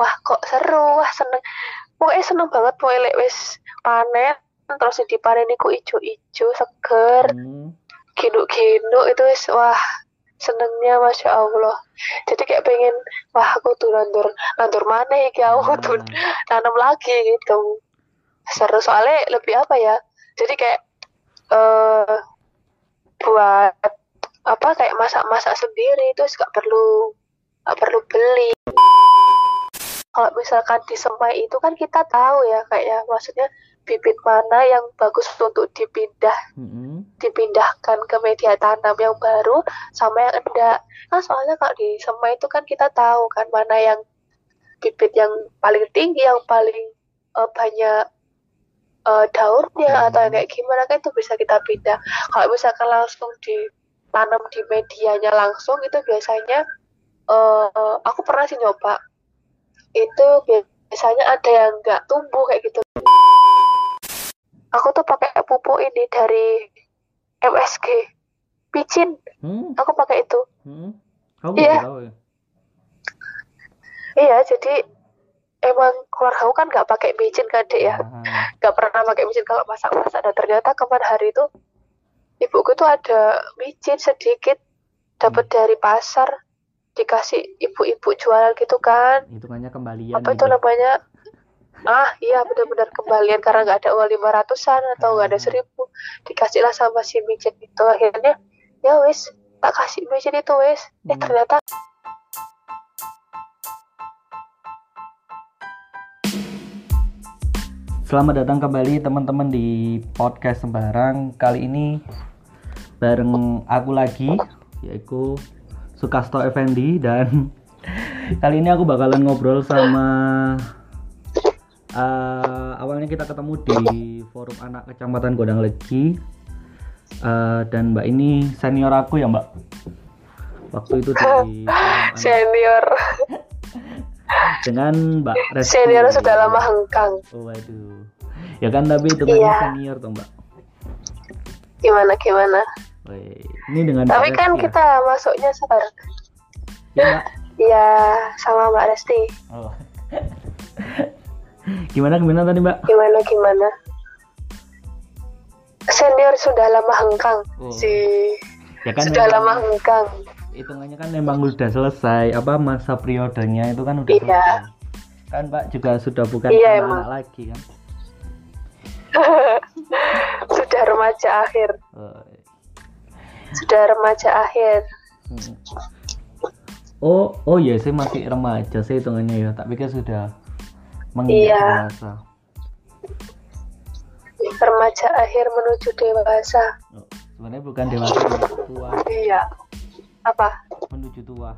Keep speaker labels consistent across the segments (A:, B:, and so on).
A: wah kok seru. Wah seneng. Pokoknya seneng banget pokoknya lek wis panen terus dipanen iku ijo-ijo seger
B: Hmm.
A: ginuk-ginuk itu wis wah senengnya masya Allah. Jadi kayak pengen wah aku tuh nandur nandur mana iki aku tuh
B: Nah,
A: tanam lagi gitu. Seru soalnya lebih apa ya jadi kayak eh buat apa kayak masak-masak sendiri itu gak perlu gak perlu beli kalau misalkan di semai itu kan kita tahu ya kayak ya maksudnya bibit mana yang bagus untuk dipindah
B: mm-mm.
A: dipindahkan ke media tanam yang baru sama yang enggak. Nah, soalnya kalau di semai itu kan kita tahu kan mana yang bibit yang paling tinggi, yang paling eh, banyak eh, daunnya atau yang kayak gimana kan itu bisa kita pindah. Kalau misalkan langsung ditanam di medianya langsung itu biasanya eh, aku pernah sih nyoba itu biasanya ada yang nggak tumbuh kayak gitu. Aku tuh pakai pupuk ini dari MSG picin
B: Hmm,
A: aku pakai itu.
B: Hmm. Kamu
A: Iya.
B: tahu ya?
A: iya jadi emang keluarga aku kan nggak pakai micin kan dek ya?
B: Ah,
A: nggak pernah pakai micin kalau masak-masak. Dan ternyata kemarin hari itu ibuku tuh ada micin sedikit dapat dari pasar dikasih ibu-ibu jualan gitu kan
B: hitungannya kembalian
A: apa itu
B: gitu.
A: namanya ah iya benar-benar kembalian karena nggak ada uang lima ratusan atau nggak ada
B: Ah.
A: seribu dikasihlah sama si micin itu akhirnya ya wis tak kasih micin itu wis eh
B: Hmm.
A: ternyata
B: Selamat datang kembali teman-teman di podcast Sembarang. Kali ini bareng aku lagi, yaitu Sukasto Effendi dan kali ini aku bakalan ngobrol sama eh, awalnya kita ketemu di forum anak kecamatan Godang Legi Eh, dan Mbak ini senior aku ya Mbak. Waktu itu di
A: senior
B: dengan Mbak Resti.
A: senior sudah lama hengkang
B: Oh, waduh. Ya kan tapi itu kan
A: Iya.
B: senior toh Mbak.
A: gimana gimana
B: Ini dengan
A: tapi
B: Mbak
A: kan
B: Resti ya?
A: kita masuknya sabar
B: Ya,
A: ya sama Mbak Resti
B: Oh. gimana gimana tadi Mbak?
A: gimana gimana senior sudah lama hengkang
B: Oh.
A: si
B: Ya kan
A: sudah
B: memang
A: lama hengkang
B: hitungannya kan memang udah selesai apa masa periodenya itu kan udah
A: Iya.
B: selesai. Kan Mbak juga sudah bukan
A: Iya,
B: anak-anak lagi kan.
A: sudah remaja akhir
B: Oh.
A: Sudah remaja akhir
B: Hmm. Oh, oh ya saya masih remaja saya hitungannya ya, tak pikir sudah menginjak
A: Iya.
B: dewasa.
A: remaja akhir menuju dewasa
B: Oh, sebenarnya bukan dewasa, tua,
A: iya apa
B: menuju tua.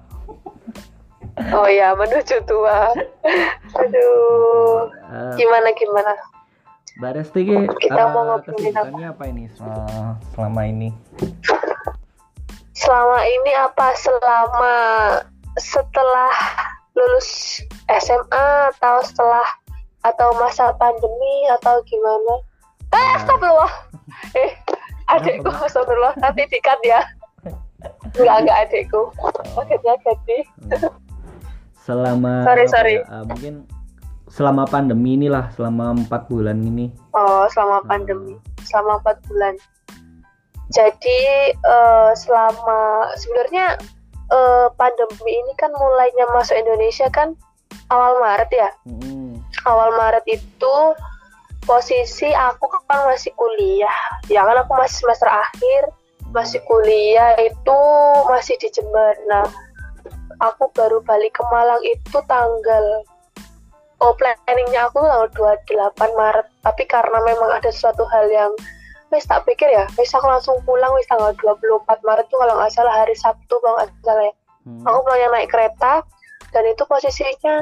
A: oh ya menuju tua aduh
B: Eh,
A: gimana gimana
B: Mbak Resti ki,
A: Kita
B: eh,
A: mau ngobrolin apa?
B: ini selama, selama ini?
A: Selama ini apa? Selama setelah lulus SMA atau setelah atau masa pandemi atau gimana? Eh astagfirullah. Eh adikku astagfirullah. Nanti dikat ya. Enggak enggak adikku. Maksudnya jadi
B: Selama
A: Sorry, sorry.
B: eh, mungkin selama pandemi inilah selama empat bulan ini.
A: oh selama pandemi. Selama empat bulan jadi eh, selama sebenarnya eh, pandemi ini kan mulainya masuk Indonesia kan awal Maret ya?
B: Mm-mm.
A: awal Maret itu posisi aku kan masih kuliah. Ya kan aku masih semester akhir masih kuliah itu masih di Jember. Nah aku baru balik ke Malang itu tanggal oh planningnya aku tanggal 28 Maret. Tapi karena memang ada suatu hal yang wis tak pikir ya wis aku langsung pulang wis tanggal 24 Maret tuh kalau nggak salah hari Sabtu kalau nggak salah ya.
B: Hmm.
A: aku pulangnya naik kereta dan itu posisinya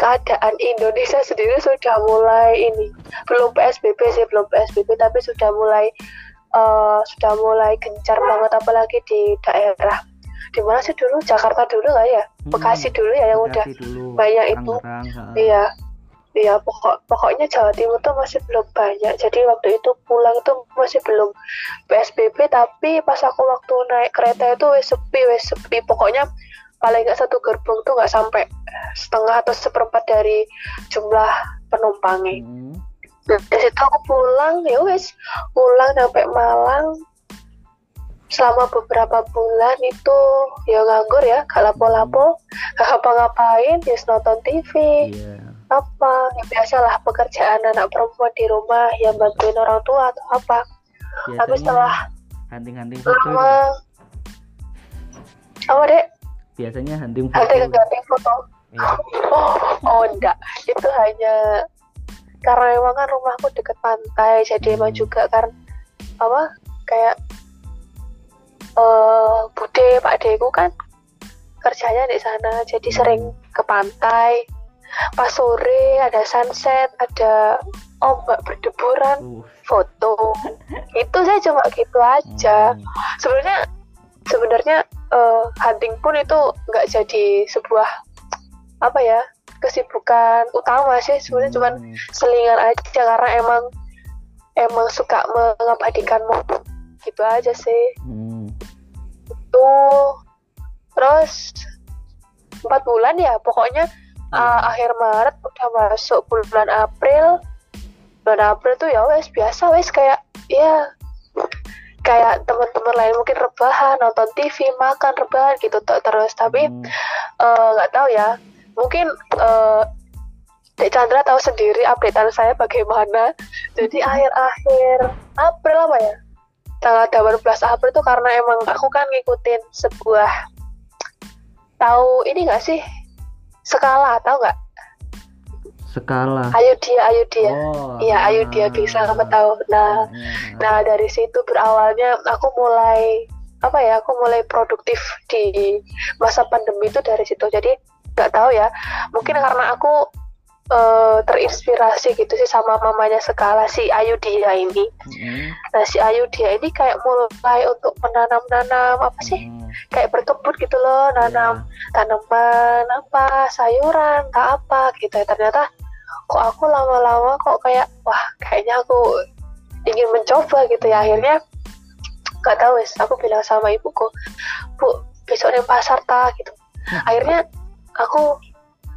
A: keadaan Indonesia sendiri sudah mulai ini belum PSBB sih belum PSBB tapi sudah mulai eh, sudah mulai gencar banget apalagi di daerah. Di mana sih dulu? Jakarta dulu nggak ya?
B: Hmm.
A: Bekasi dulu ya yang udah
B: Bekasi dulu,
A: banyak itu. Iya iya pokok pokoknya Jawa Timur tuh masih belum banyak. Jadi waktu itu pulang itu masih belum PSBB tapi pas aku waktu naik kereta itu wes sepi wes sepi. Pokoknya paling nggak satu gerbong tuh nggak sampai setengah atau seperempat dari jumlah penumpangnya.
B: Hmm.
A: Nah, dari situ aku pulang ya wes pulang sampai Malang. Selama beberapa bulan itu ya nganggur ya gak lapo-lapo. Gak ngapa-ngapain ya nonton TV
B: Iya.
A: Apa ya biasalah pekerjaan anak perempuan di rumah yang bantuin orang tua atau apa tapi setelah
B: hunting-hunting foto
A: lama apa dek
B: Biasanya hunting foto.
A: ganti foto
B: Iya.
A: oh, oh enggak itu hanya karena emang kan rumahku deket pantai jadi emang
B: Hmm.
A: juga kan apa kayak eh bude pak deku kan kerjanya di sana jadi
B: Hmm.
A: sering ke pantai pas sore ada sunset ada ombak berdeburan
B: Uh,
A: foto itu saya cuma gitu aja
B: hmm.
A: sebenarnya sebenarnya eh, hunting pun itu nggak jadi sebuah apa ya kesibukan utama sih sebenarnya cuman
B: Hmm.
A: selingan aja karena emang emang suka mengabadikan momen gitu aja sih
B: Hmm.
A: tuh terus empat bulan ya pokoknya uh, akhir Maret udah masuk bulan April. Bulan April tuh ya wes biasa wes kayak ya kayak teman-teman lain mungkin rebahan nonton TV makan rebahan gitu terus. Tapi
B: Hmm.
A: eh, nggak tahu ya mungkin eh Dek Chandra tahu sendiri updatean saya bagaimana. Jadi akhir-akhir April apa ya? Tanggal 18 April tuh karena emang aku kan ngikutin sebuah tahu ini nggak sih skala tahu nggak
B: Skala.
A: ayo dia ayo dia
B: Oh.
A: iya ayo dia bisa kamu tahu nah
B: Hmm.
A: Nah dari situ berawalnya aku mulai apa ya aku mulai produktif di masa pandemi itu dari situ jadi nggak tahu ya mungkin karena aku eh, terinspirasi gitu sih sama mamanya Skala si Ayu dia ini
B: Hmm.
A: nah si Ayu dia ini kayak mulai untuk menanam-nanam apa sih
B: Hmm.
A: Kayak berkebun gitu loh nanam
B: Ya.
A: tanaman apa sayuran tak apa gitu. Ya ternyata kok aku lama-lama kok kayak wah kayaknya aku ingin mencoba gitu ya. Akhirnya gak tahu wes aku bilang sama ibuku bu besok nih pasar ta gitu. Akhirnya aku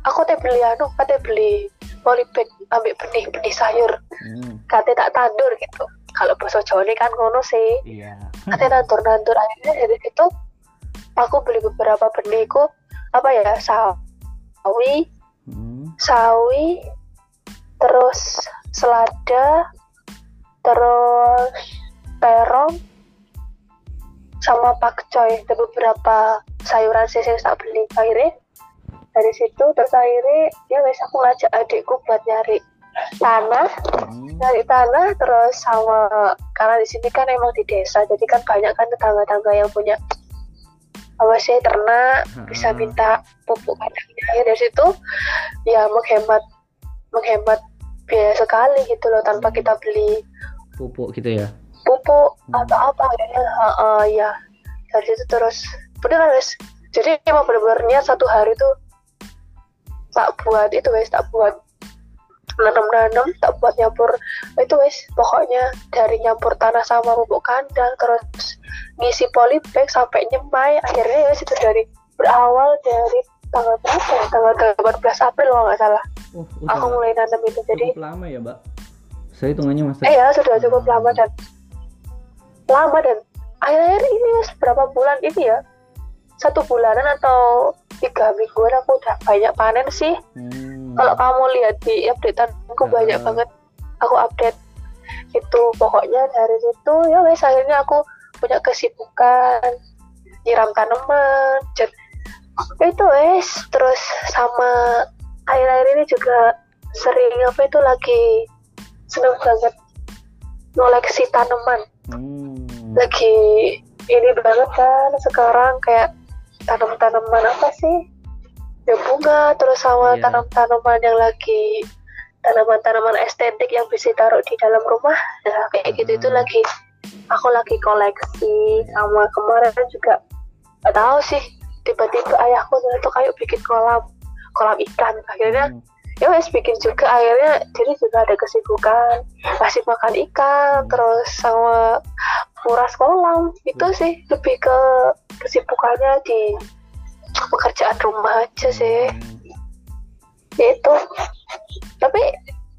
A: aku teh beli anu kate beli polybag ambil benih benih sayur.
B: Hmm.
A: kate tak tandur gitu. Kalau bahasa Jawa ini kan ngono sih.
B: Iya.
A: nanti nantur nantur akhirnya dari situ aku beli beberapa benihku apa ya sawi
B: Hmm.
A: sawi terus selada terus terong sama pakcoy dan beberapa sayuran sih yang tak beli akhirnya dari situ terus akhirnya ya wes aku ngajak adikku buat nyari tanah
B: Hmm.
A: dari tanah terus sama karena di sini kan emang di desa jadi kan banyak kan tetangga-tetangga yang punya apa sih ternak bisa
B: Hmm.
A: minta pupuk kandangnya ya dari situ ya menghemat menghemat biaya sekali gitu loh tanpa kita beli
B: Pupuk gitu ya.
A: pupuk
B: Hmm.
A: atau apa akhirnya uh, ya dari situ terus bener kan wes jadi emang bener-bener niat satu hari tuh tak buat itu wes tak buat nanam-nanam tak buat nyampur itu wes pokoknya dari nyampur tanah sama pupuk kandang terus ngisi polybag sampai nyemai akhirnya ya wes itu dari berawal dari tanggal berapa ya tanggal 18 April kalau nggak salah
B: Oh,
A: aku mulai nanam itu jadi
B: cukup lama ya, Mbak. Saya hitungannya Mas.
A: eh ya sudah cukup lama dan lama dan akhir-akhir ini mas berapa bulan ini ya satu bulanan atau tiga mingguan aku udah banyak panen sih
B: Hmm.
A: Kalau kamu lihat di updateanku
B: Ah.
A: banyak banget aku update itu pokoknya dari situ ya wes akhirnya aku punya kesibukan nyiram tanaman dan itu wes terus sama akhir-akhir ini juga sering apa itu lagi seneng banget ngoleksi tanaman
B: Hmm.
A: lagi ini banget kan sekarang kayak tanam-tanaman apa sih ya bunga terus sama
B: Iya.
A: tanam-tanaman yang lagi tanaman-tanaman estetik yang bisa taruh di dalam rumah. Nah kayak gitu itu
B: Hmm.
A: lagi aku lagi koleksi. Sama kemarin juga gak tahu sih tiba-tiba ayahku tuh kayak bikin kolam kolam ikan. Akhirnya
B: Hmm.
A: ya wes bikin juga. Akhirnya jadi juga ada kesibukan kasih makan ikan terus sama muras kolam. Itu sih lebih ke kesibukannya di pekerjaan rumah aja sih. Ya itu tapi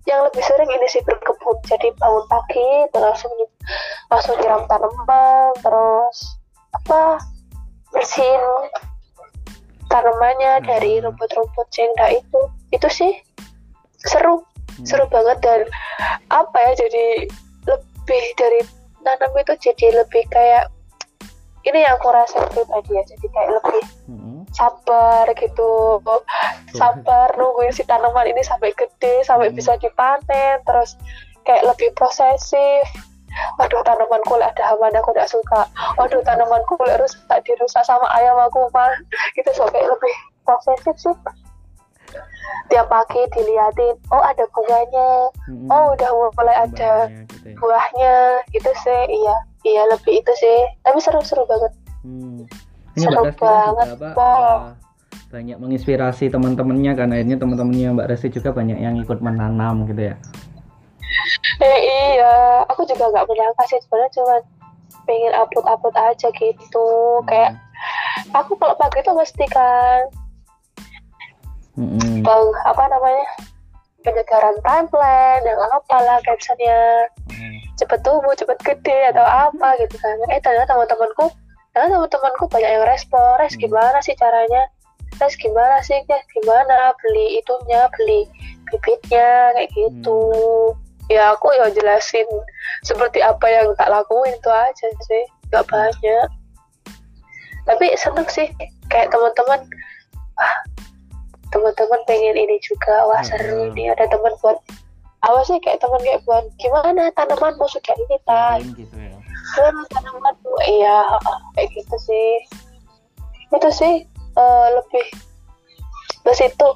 A: yang lebih sering ini sih berkebun jadi bangun pagi terus langsung langsung nyiram tanaman terus apa bersihin tanamannya dari
B: Hmm.
A: rumput-rumput jengda itu itu sih seru
B: Hmm.
A: seru banget dan apa ya jadi lebih dari nanam itu jadi lebih kayak ini yang aku rasa pribadi ya jadi kayak lebih
B: Hmm.
A: Sabar gitu. Sabar nungguin si tanaman ini sampai gede sampai
B: Hmm.
A: bisa dipanen terus kayak lebih prosesif. Waduh tanamanku lek ada hama aku tidak suka. Waduh tanamanku lek rusak dirusak sama ayam aku mah gitu sampai lebih prosesif sih. Tiap pagi diliatin oh ada bunganya.
B: Hmm.
A: oh udah mulai ada
B: gitu ya.
A: buahnya. Gitu sih iya. Iya lebih itu sih. Tapi seru-seru banget.
B: Hmm. Ini
A: Seru
B: Mbak Resti
A: banget,
B: juga apa eh, banyak menginspirasi teman-temannya kan akhirnya teman-temannya Mbak Resti juga banyak yang ikut menanam gitu ya.
A: Eh iya, aku juga nggak menyangka sih sebenarnya cuma pengen upload-upload aja gitu. Kayak aku kalau pagi itu mesti kan
B: Hmm.
A: bang apa namanya penyegaran timeline yang apalah captionnya
B: Hmm.
A: cepet tumbuh, cepet gede atau apa gitu kan. Eh ternyata teman-temanku, ternyata teman-temanku banyak yang respon, res
B: Hmm.
A: gimana sih caranya? Res gimana sih? Res gimana beli itunya, beli bibitnya kayak gitu. Ya aku ya jelasin seperti apa yang tak lakuin itu aja sih, nggak banyak. Tapi seneng sih kayak teman-teman, ah teman-teman pengen ini juga, wah seru
B: Hmm.
A: nih ada teman buat apa sih kayak teman kayak buat gimana tanamanmu sudah ini tak
B: gitu ya.
A: Gimana tanamanmu iya kayak gitu sih. Itu sih eh, lebih ke situ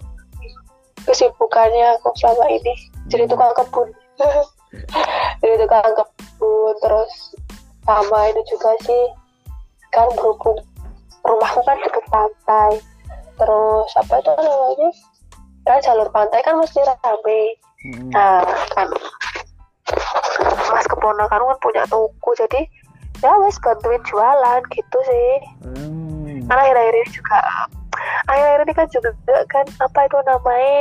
A: kesibukannya aku selama ini. Jadi
B: Hmm.
A: tukang kebun. Jadi tukang kebun terus sama ini juga sih. Kan berhubung rumahku kan deket pantai. Terus apa itu namanya? Kan jalur pantai kan mesti rame.
B: Hmm.
A: Nah, kan keponakan kan punya toko jadi ya wes bantuin jualan gitu sih.
B: Hmm.
A: Karena akhir-akhir ini juga akhir-akhir ini kan juga kan apa itu namanya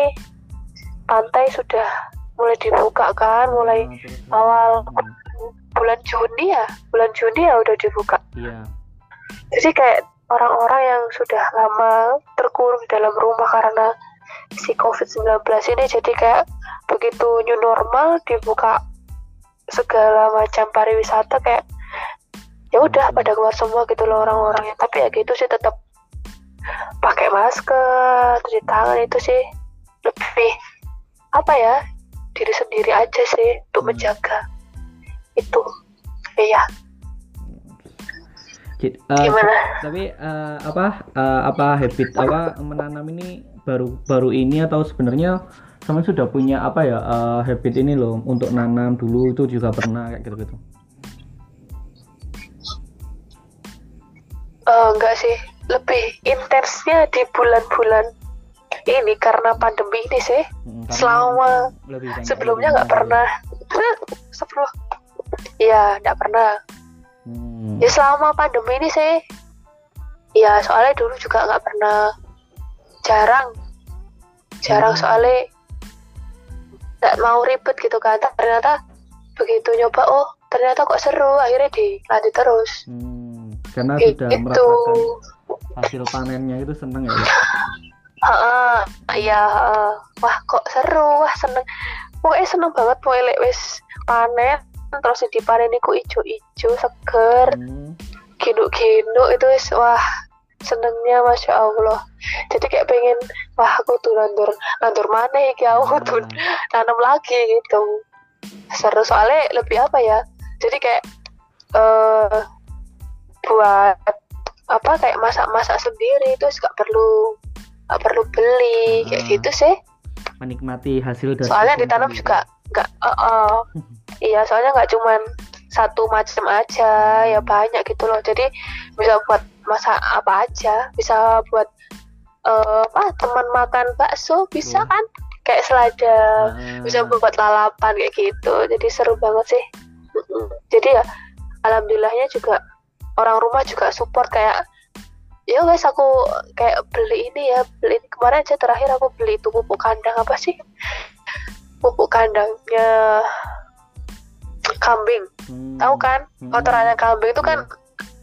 A: pantai sudah mulai dibuka kan mulai
B: terus-
A: awal
B: Hmm.
A: bulan Juni ya bulan Juni ya udah dibuka.
B: Iya.
A: Jadi kayak orang-orang yang sudah lama terkurung dalam rumah karena si COVID-19 ini jadi kayak begitu new normal dibuka segala macam pariwisata kayak ya udah pada keluar semua gitu loh orang-orangnya. Tapi ya gitu sih tetap pakai masker cuci tangan itu sih lebih apa ya diri sendiri aja sih untuk
B: Hmm.
A: menjaga itu. Iya.
B: Eh,
A: gimana?
B: tapi eh, apa eh, apa habit apa menanam ini baru baru ini atau sebenarnya sama sudah punya apa ya eh, habit ini loh untuk nanam dulu itu juga pernah kayak gitu gitu
A: Eh, enggak sih. Lebih intensnya di bulan-bulan ini karena pandemi ini sih. Selama
B: lebih banyak
A: sebelumnya nggak pernah. Sebelum iya nggak pernah.
B: Hmm.
A: ya selama pandemi ini sih. Ya soalnya dulu juga nggak pernah. Jarang. Jarang
B: Hmm.
A: soalnya nggak mau ribet gitu kan ternyata begitu nyoba oh ternyata kok seru akhirnya dilanjut terus
B: Hmm, karena
A: Kayak
B: sudah
A: gitu
B: merasakan hasil panennya itu seneng ya
A: Heeh, iya, heeh. wah kok seru, wah seneng. Pokoknya seneng banget pokoknya lek wis panen terus dipanen iku ijo-ijo seger,
B: Hmm.
A: ginuk-ginuk itu wis wah senengnya masya Allah. Jadi kayak pengen wah aku tuh nandur nandur mana iki aku tuh tanam lagi gitu. Seru soalnya lebih apa ya? Jadi kayak eh buat apa kayak masak-masak sendiri itu gak perlu gak perlu beli kayak
B: Ah.
A: gitu sih.
B: menikmati hasil dari
A: Soalnya ditanam juga nggak eh, eh. iya soalnya nggak cuman satu macam aja ya banyak gitu loh. Jadi bisa buat masak apa aja, bisa buat eh, apa teman makan bakso bisa
B: Hmm.
A: kan? Kayak selada
B: Ah,
A: bisa buat lalapan kayak gitu. Jadi seru banget sih. Jadi ya alhamdulillahnya juga orang rumah juga support kayak ya guys aku kayak beli ini ya beli ini. Kemarin aja terakhir aku beli itu pupuk kandang apa sih? Pupuk kandangnya kambing.
B: Hmm.
A: tahu kan?
B: Hmm.
A: kotorannya kambing itu kan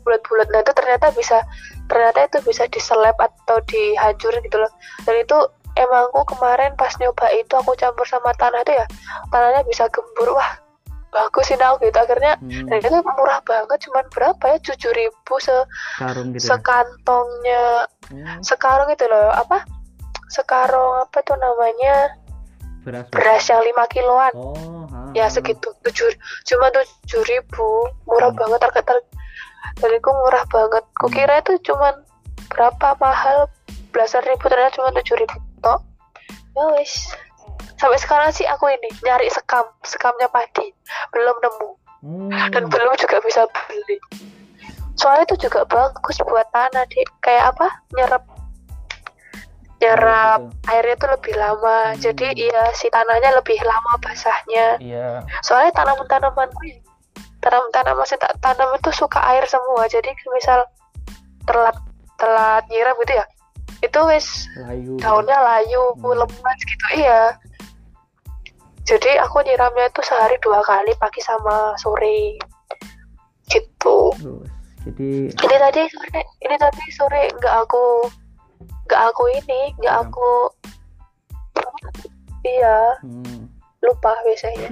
A: bulat-bulat nah itu ternyata bisa ternyata itu bisa diseleb atau dihancurin gitu loh dan itu emang aku kemarin pas nyoba itu aku campur sama tanah itu ya tanahnya bisa gembur wah bagus sih tahu gitu akhirnya
B: Hmm.
A: dan itu murah banget cuman berapa ya tujuh ribu se
B: Karung gitu ya.
A: sekantongnya
B: Hmm.
A: sekarung itu loh apa sekarung apa tuh namanya
B: Beras.
A: Beras yang 5 kiloan
B: Oh, ha,
A: ya
B: ha.
A: segitu tujuh cuma tujuh ribu murah
B: Hmm.
A: banget ter aku murah banget.
B: Hmm.
A: kukira itu cuman berapa mahal? Belasan ribu ternyata cuma tujuh ribu tok ya wis. Sampai sekarang sih aku ini nyari sekam sekamnya padi. Belum nemu.
B: Hmm.
A: dan belum juga bisa beli. Soalnya itu juga bagus buat tanah deh kayak apa? Nyerap. Nyerap
B: gitu.
A: airnya tuh lebih lama.
B: Hmm.
A: jadi iya si tanahnya lebih lama basahnya.
B: Iya.
A: soalnya tanaman-tanamanku yang tanaman-tanaman yang tak tanam itu suka air semua jadi misal telat telat nyiram gitu ya itu wis
B: Layu. gitu.
A: daunnya layu
B: Hmm.
A: lemas gitu iya jadi aku nyiramnya itu sehari dua kali pagi sama sore gitu
B: Terus, Jadi
A: ini tadi sore ini tadi sore nggak aku nggak aku ini nggak
B: Siram.
A: aku iya
B: hmm,
A: lupa biasanya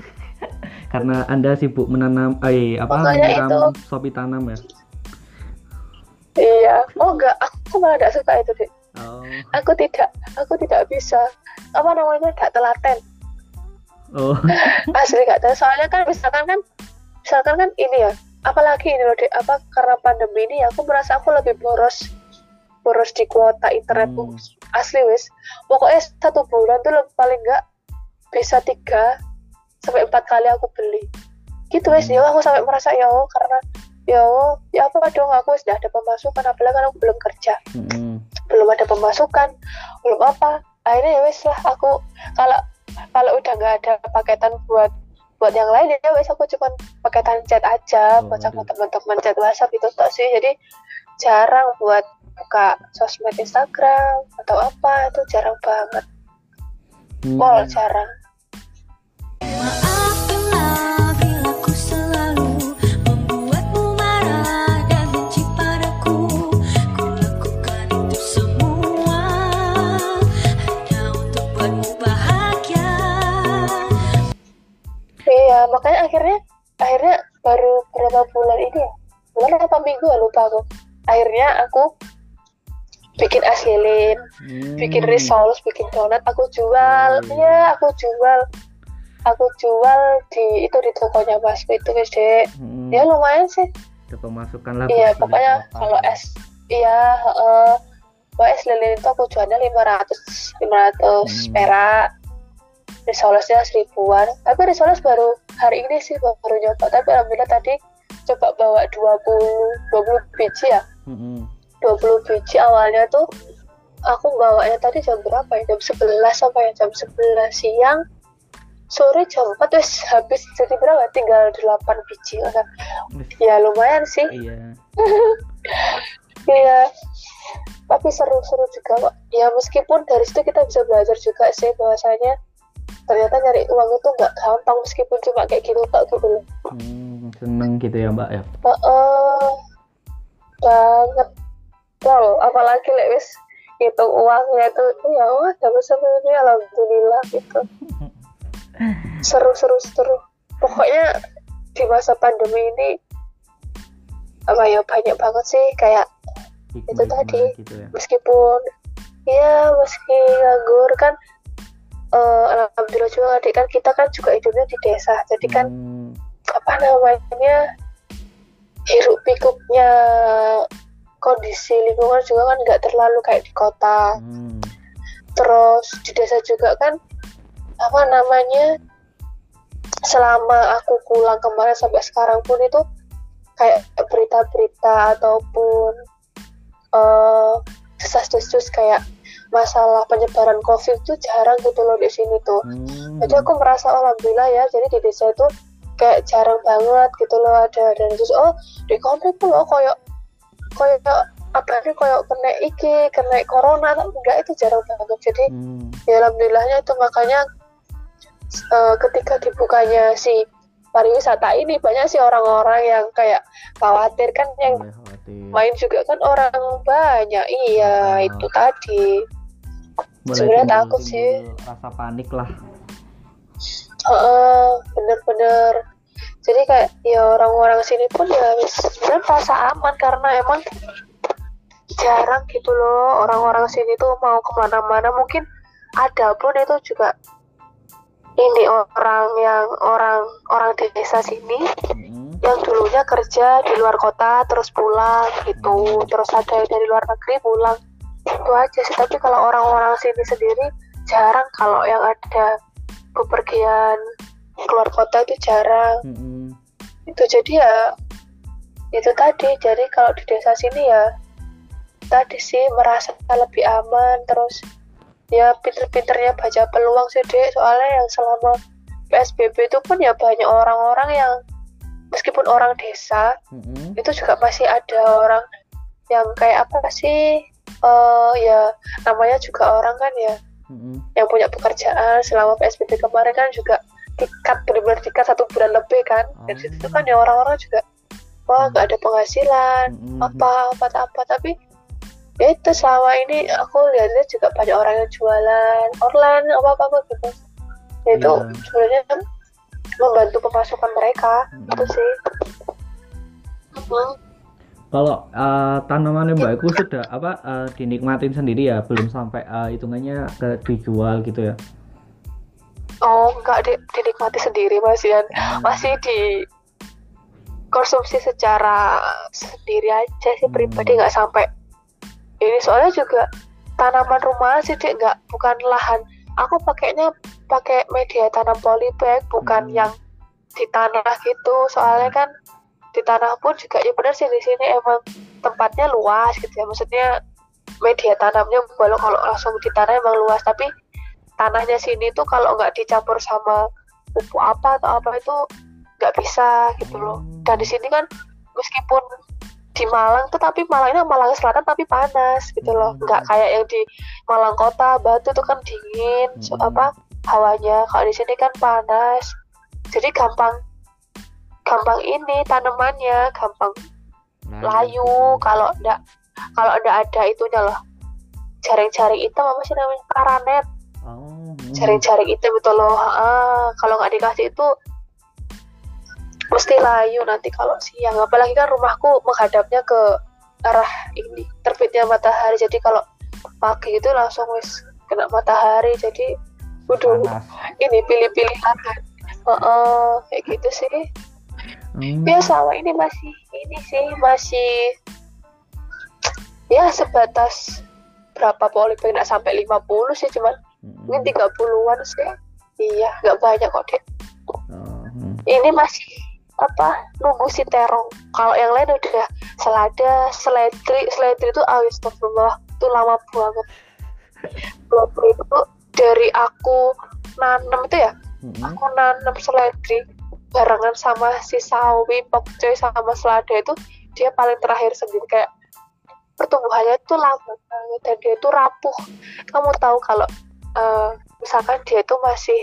B: karena Anda sibuk menanam eh apa menyiram sopi tanam ya.
A: iya oh enggak aku malah tidak suka itu deh
B: Oh.
A: aku tidak aku tidak bisa. Apa namanya? Tidak telaten.
B: Oh.
A: asli gak tahu soalnya kan misalkan kan misalkan kan ini ya. Apalagi ini loh dek apa karena pandemi ini aku merasa aku lebih boros. Boros di kuota internetku
B: Hmm.
A: asli wis. Pokoknya satu bulan tuh paling enggak bisa tiga sampai empat kali aku beli. Gitu
B: Hmm.
A: ya aku sampai merasa ya Allah, karena ya Allah, ya apa dong aku sudah ada pemasukan. Apalagi kan aku belum kerja.
B: Mm-mm.
A: belum ada pemasukan. Belum apa. Akhirnya ya wes lah aku kalau kalau udah nggak ada paketan buat buat yang lain ya wes aku cuma paketan chat aja
B: Oh,
A: buat sama teman-teman chat WhatsApp itu tak sih. Jadi jarang buat buka sosmed Instagram atau apa itu jarang banget.
B: Hmm.
A: pol jarang makanya akhirnya akhirnya baru berapa bulan ini ya bulan apa minggu ya lupa aku akhirnya aku bikin es lilin
B: Hmm.
A: bikin risoles, bikin donat, aku jual,
B: Hmm.
A: ya aku jual, aku jual di itu di tokonya Mas itu guys dek,
B: Hmm.
A: ya lumayan sih,
B: Ada pemasukan lah.
A: iya pokoknya kalau es, iya, kalau es lilin itu aku jualnya 500 500
B: Hmm.
A: perak, risolesnya seribuan, tapi risoles baru hari ini sih baru nyoba, tapi alhamdulillah tadi coba bawa 20 20 biji ya,
B: Mm-mm.
A: 20 biji awalnya tuh aku bawanya tadi jam berapa ya? Jam 11 sampai jam 11 siang. Sore jam 4 wes habis jadi berapa? Tinggal 8 biji. Ya lumayan sih.
B: Iya.
A: iya. Tapi seru-seru juga kok. Ya meskipun dari situ kita bisa belajar juga sih bahwasanya ternyata nyari uang itu nggak gampang meskipun cuma kayak gitu kak gitu loh
B: Hmm, seneng gitu ya Mbak ya.
A: Heeh. banget Pol, apalagi lek wis hitung uangnya itu ya wah dapat sebenarnya alhamdulillah gitu seru seru seru pokoknya di masa pandemi ini apa ya banyak banget sih kayak
B: Hikmah-hikmah
A: tadi.
B: Gitu ya.
A: meskipun ya meski nganggur kan eh, alhamdulillah juga adik kan kita kan juga hidupnya di desa jadi kan
B: Hmm.
A: apa namanya hiruk pikuknya kondisi lingkungan juga kan nggak terlalu kayak di kota
B: Hmm.
A: terus di desa juga kan apa namanya selama aku pulang kemarin sampai sekarang pun itu kayak berita-berita ataupun eh desas-desus kayak masalah penyebaran covid itu jarang gitu loh di sini tuh
B: Hmm.
A: jadi aku merasa alhamdulillah ya jadi di desa itu kayak jarang banget gitu loh ada dan terus oh di konflik tuh loh koyok koyok apa nih kayak kena iki kena corona enggak itu jarang banget jadi
B: Hmm.
A: ya alhamdulillahnya itu makanya eh, ketika dibukanya si pariwisata ini banyak sih orang-orang yang kayak khawatir kan yang
B: khawatir.
A: main juga kan orang banyak iya
B: Ah.
A: itu tadi
B: Mulai
A: sebenarnya takut sih.
B: rasa panik lah.
A: Heeh, bener-bener. Jadi kayak ya orang-orang sini pun ya sebenarnya merasa aman karena emang jarang gitu loh orang-orang sini tuh mau ke mana-mana. Mungkin ada pun itu juga ini orang yang orang orang desa sini yang dulunya kerja di luar kota terus pulang gitu. Terus ada yang dari luar negeri pulang itu aja sih. Tapi kalau orang-orang sini sendiri jarang. Kalau yang ada bepergian keluar kota itu jarang.
B: Mm-mm.
A: itu jadi ya itu tadi. Jadi kalau di desa sini ya tadi sih merasa lebih aman. Terus ya pinter-pinternya baca peluang sih dek soalnya yang selama PSBB itu pun ya banyak orang-orang yang meskipun orang desa
B: Mm-mm.
A: itu juga masih ada orang yang kayak apa sih eh ya namanya juga orang kan ya
B: Mm-mm.
A: yang punya pekerjaan selama PSBB kemarin kan juga dikat benar-benar dikat satu bulan lebih kan dan
B: Oh.
A: situ kan ya orang-orang juga wah nggak ada penghasilan apa apa apa tapi ya itu selama ini aku lihat-lihat juga banyak orang yang jualan online apa apa, -apa gitu ya itu
B: Iya.
A: sebenarnya kan membantu pemasukan mereka
B: Mm-mm.
A: itu sih Mm.
B: Kalau eh, tanamannya Mbak Iku sudah apa eh, dinikmatin sendiri ya, belum sampai eh, hitungannya ke dijual gitu ya.
A: oh nggak di, dinikmati sendiri masih dan masih di konsumsi secara sendiri aja sih
B: Hmm.
A: pribadi nggak sampai ini soalnya juga tanaman rumahan sih Dek, nggak bukan lahan aku pakainya pakai media tanam polybag bukan
B: Hmm.
A: yang di tanah gitu soalnya kan di tanah pun juga ya benar sih di sini emang tempatnya luas gitu ya maksudnya media tanamnya walau kalau langsung di tanah emang luas tapi tanahnya sini tuh kalau nggak dicampur sama pupuk apa atau apa itu nggak bisa gitu loh dan di sini kan meskipun di Malang tuh tapi Malang ini Malang Selatan tapi panas gitu loh
B: Hmm.
A: nggak kayak yang di Malang Kota Batu tuh kan dingin so,
B: Hmm.
A: apa hawanya kalau di sini kan panas jadi gampang gampang ini tanamannya gampang layu kalau enggak kalau enggak ada itunya loh. Jaring-jaring hitam apa sih namanya? Karanet
B: Oh. hmm.
A: jaring-jaring hitam itu loh ah, kalau nggak dikasih itu mesti layu nanti kalau siang. Apalagi kan rumahku menghadapnya ke arah ini terbitnya matahari. Jadi kalau pagi itu langsung wis kena matahari. Jadi udah ini pilih-pilih lahan Heeh, kayak gitu sih
B: Hmm.
A: ya selama ini masih ini sih masih ya sebatas berapa polybag nggak sampai 50 sih cuman
B: Hmm.
A: ini 30-an sih iya nggak banyak kok dek
B: hmm.
A: ini masih apa nunggu si terong kalau yang lain udah selada seledri seledri itu astagfirullah itu lama banget seledri itu dari aku nanam itu ya
B: Hmm.
A: aku nanam seledri barengan sama si sawi pokcoy sama selada itu dia paling terakhir sendiri. Kayak pertumbuhannya itu lambat banget dan dia itu rapuh. Kamu tahu kalau eh, misalkan dia itu masih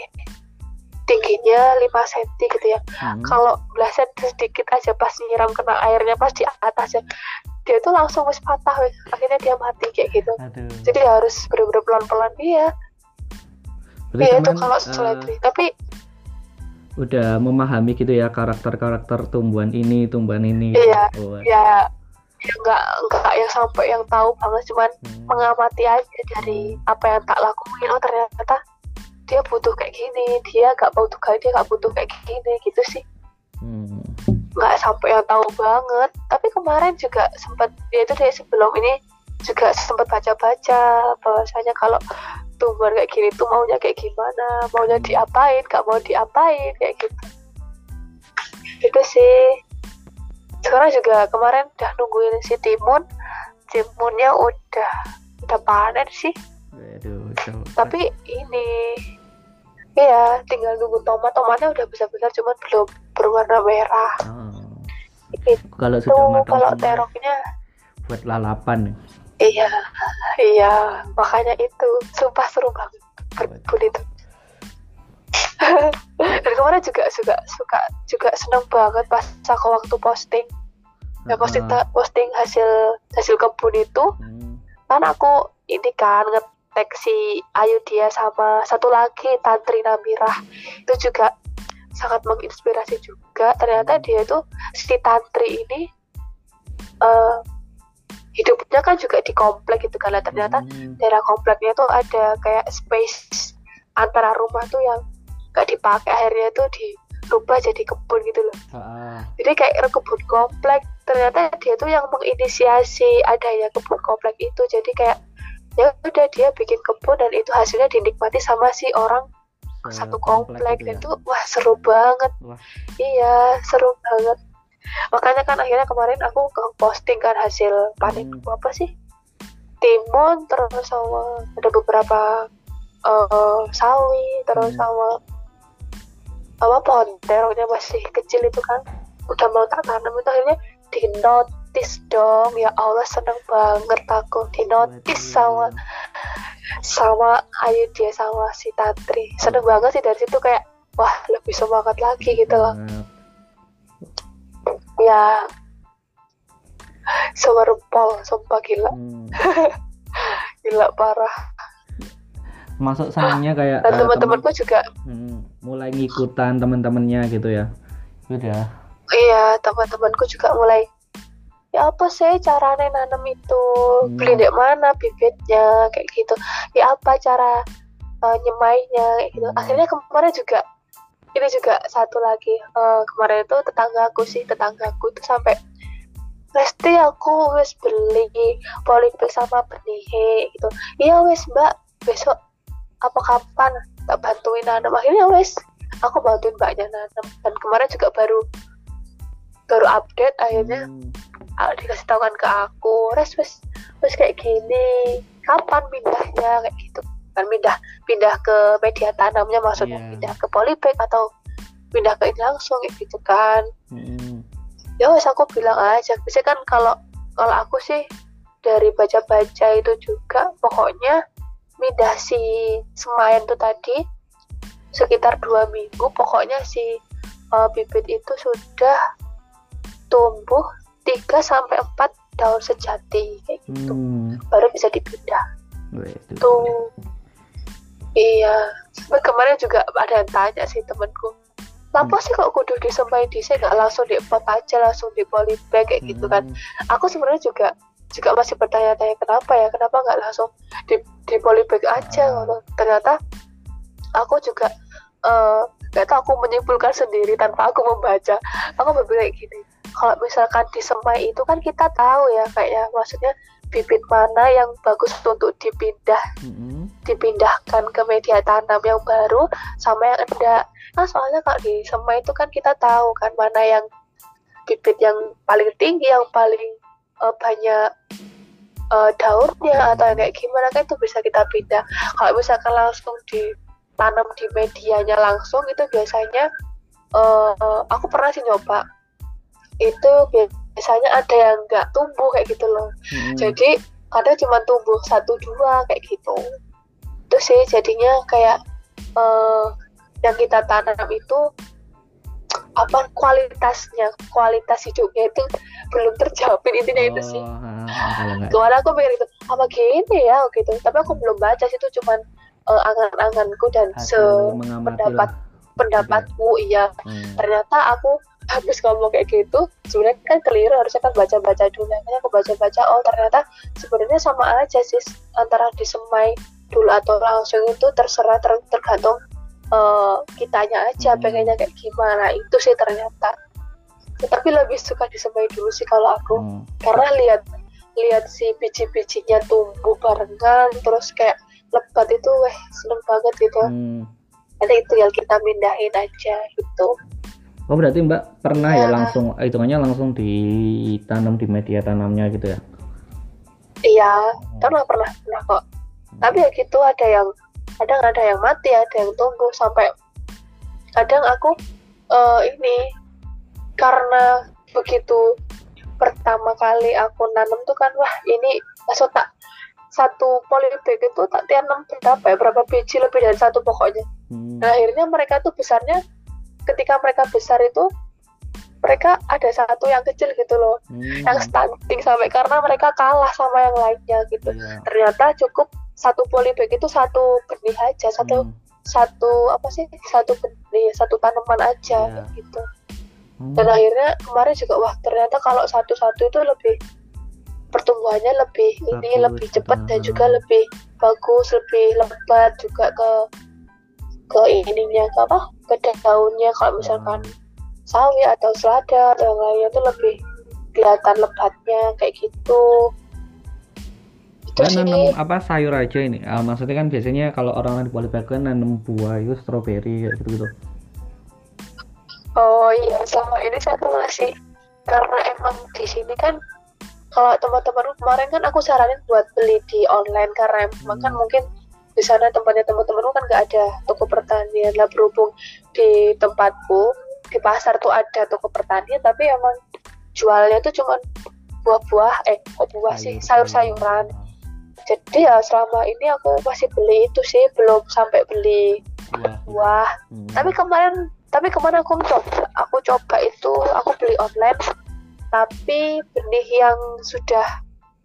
A: tingginya 5 cm gitu ya.
B: Hmm.
A: kalau belasan sedikit aja pas nyiram kena airnya pas di atas ya dia tuh langsung wis patah wis. akhirnya dia mati kayak gitu.
B: Aduh.
A: jadi harus bener-bener pelan-pelan.
B: Berarti
A: iya itu kalau
B: eh,
A: seledri tapi
B: udah memahami gitu ya karakter-karakter tumbuhan ini, tumbuhan ini.
A: Iya,
B: Oh,
A: ya ya nggak nggak yang sampai yang tahu banget cuman
B: hmm.
A: mengamati aja dari apa yang tak lakuin oh ternyata dia butuh kayak gini dia gak butuh kayak dia gak butuh kayak gini gitu sih
B: Hmm.
A: nggak sampai yang tahu banget tapi kemarin juga sempat ya itu dari sebelum ini juga sempat baca-baca bahwasanya kalau tumbuhan kayak gini tuh maunya kayak gimana? Maunya diapain? Gak mau diapain? Kayak gitu. Itu sih. Sekarang juga kemarin udah nungguin si timun. Timunnya udah udah panen sih.
B: Aduh,
A: tapi ini iya tinggal nunggu tomat. Tomatnya udah besar-besar cuman belum berwarna merah.
B: Oh.
A: itu
B: Kalau sudah matang
A: kalau teroknya
B: buat lalapan.
A: Iya, iya, makanya itu sumpah seru banget berkebun itu. Dan kemarin juga suka suka juga seneng banget pas aku waktu posting, ya posting posting hasil hasil kebun itu.
B: Hmm.
A: kan aku ini kan ngetek si Ayu dia sama satu lagi Tantri Namirah. Itu juga sangat menginspirasi juga. Ternyata dia tuh si Tantri ini eh hidupnya kan juga di komplek gitu kan ternyata
B: Hmm.
A: daerah kompleknya tuh ada kayak space antara rumah tuh yang gak dipakai akhirnya tuh dirubah jadi kebun gitu loh.
B: Ah,
A: jadi kayak kebun komplek. Ternyata dia tuh yang menginisiasi adanya kebun komplek itu. Jadi kayak ya udah dia bikin kebun dan itu hasilnya dinikmati sama si orang satu komplek
B: gitu ya.
A: itu wah seru banget.
B: Wah.
A: iya seru banget makanya kan akhirnya kemarin aku ke- posting kan hasil panen
B: Hmm.
A: apa sih? Timun terus sama ada beberapa eh, sawi terus
B: Hmm.
A: sama apa pohon terongnya masih kecil itu kan. Udah mau tak tanam itu akhirnya di notice dong. Ya Allah seneng banget aku di notice sama sama Ayu dia sama si Tantri seneng banget sih dari situ kayak wah lebih semangat lagi gitu loh Ya semerempol sumpah gila
B: Hmm.
A: gila parah
B: Masuk senangnya kayak eh,
A: teman-temanku juga
B: temen- hmm, mulai ngikutan teman-temannya gitu ya. Udah.
A: iya teman-temanku juga mulai ya apa sih caranya nanam itu
B: Hmm.
A: beli di mana bibitnya kayak gitu ya apa cara eh, nyemainya kayak gitu
B: Hmm.
A: akhirnya kemarin juga ini juga satu lagi eh, kemarin itu tetanggaku sih tetanggaku itu sampai Lesti aku wis beli polybag sama benih gitu. Iya wis mbak besok apa kapan? Tak bantuin nanam. Akhirnya wis aku bantuin mbaknya nanam. Dan kemarin juga baru baru update akhirnya
B: Hmm.
A: dikasih tahu kan ke aku. Res wes wes kayak gini. Kapan pindahnya? Kayak gitu kan pindah pindah ke media tanamnya maksudnya
B: Iya.
A: pindah ke polybag atau pindah ke ini langsung kayak gitu kan
B: Hmm.
A: ya wes aku bilang aja biasanya kan kalau kalau aku sih dari baca-baca itu juga pokoknya pindah si semayan tuh tadi sekitar dua minggu pokoknya si uh, bibit itu sudah tumbuh 3 sampai 4 daun sejati kayak gitu
B: Hmm.
A: baru bisa dipindah tuh iya. Kemarin juga ada yang tanya sih temenku Kenapa sih kok kudu disemai di nggak langsung di pot aja langsung di polybag kayak gitu kan.
B: Hmm.
A: aku sebenarnya juga juga masih bertanya-tanya kenapa ya? Kenapa nggak langsung di di polybag aja? Gitu. ternyata aku juga eh, nggak tahu aku menyimpulkan sendiri tanpa aku membaca. Aku berpikir kayak gini kalau misalkan disemai itu kan kita tahu ya kayak ya. Maksudnya bibit mana yang bagus untuk dipindah.
B: Hmm.
A: dipindahkan ke media tanam yang baru sama yang enggak nah soalnya kalau di semai itu kan kita tahu kan mana yang bibit yang paling tinggi yang paling eh, banyak eh, daunnya atau yang kayak gimana kan itu bisa kita pindah. Kalau misalkan langsung ditanam di medianya langsung itu biasanya eh, aku pernah sih nyoba. Itu biasanya ada yang nggak tumbuh kayak gitu loh.
B: Hmm.
A: jadi kadang cuma tumbuh satu dua kayak gitu. Itu sih jadinya kayak eh, yang kita tanam itu apa kualitasnya kualitas hidupnya itu belum terjamin intinya itu sih.
B: Oh,
A: kemarin aku mikir itu apa gini ya? Gitu. Tapi aku belum baca sih itu cuman eh, angan-anganku dan sependapat
B: lah.
A: pendapatku iya.
B: Hmm.
A: ternyata aku habis ngomong kayak gitu sebenarnya kan keliru harusnya kan baca-baca dulu makanya aku baca-baca oh ternyata sebenarnya sama aja sih antara disemai dulu atau langsung itu terserah ter- tergantung eh, kitanya aja
B: Hmm.
A: pengennya kayak gimana itu sih ternyata tapi lebih suka disemai dulu sih kalau aku
B: Hmm.
A: karena lihat lihat si biji-bijinya tumbuh barengan terus kayak lebat itu weh seneng banget gitu
B: Hmm.
A: nanti tinggal kita mindahin aja gitu
B: Oh berarti Mbak pernah ya
A: Ya.
B: langsung hitungannya langsung ditanam di media tanamnya gitu ya?
A: Iya, pernah pernah pernah kok. Tapi ya gitu ada yang kadang ada yang mati, ada yang tumbuh sampai kadang aku eh, ini karena begitu pertama kali aku nanam tuh kan wah ini langsung tak satu polybag itu tak tanam berapa ya berapa biji lebih dari satu pokoknya
B: Hmm.
A: Nah, akhirnya mereka tuh besarnya ketika mereka besar itu mereka ada satu yang kecil gitu loh
B: Hmm.
A: yang stunting sampai karena mereka kalah sama yang lainnya gitu
B: Iya.
A: ternyata cukup satu polybag itu satu benih aja satu
B: Hmm.
A: satu apa sih satu benih satu tanaman aja
B: Iya.
A: gitu
B: Hmm.
A: dan akhirnya kemarin juga wah ternyata kalau satu-satu itu lebih pertumbuhannya lebih ini lebih cepat dan
B: betul.
A: juga lebih bagus lebih lebat juga ke ke ininya ke apa ke daunnya kalau misalkan sawi atau selada atau yang lainnya itu lebih kelihatan lebatnya kayak gitu itu
B: Kan
A: sih
B: nanam apa sayur aja ini? Ah, maksudnya kan biasanya kalau orang di polybag kan nanam buah itu stroberi kayak gitu gitu.
A: Oh iya, selama ini saya tuh masih karena emang di sini kan kalau teman-teman kemarin kan aku saranin buat beli di online karena emang kan
B: Hmm.
A: mungkin di sana tempatnya teman-temanku kan nggak ada toko pertanian lah berhubung di tempatku di pasar tuh ada toko pertanian tapi emang jualnya tuh cuman buah-buah eh kok buah sih sayur-sayuran jadi ya selama ini aku masih beli itu sih belum sampai beli
B: Buah.
A: buah
B: Hmm.
A: tapi kemarin tapi kemarin aku coba aku coba itu aku beli online tapi benih yang sudah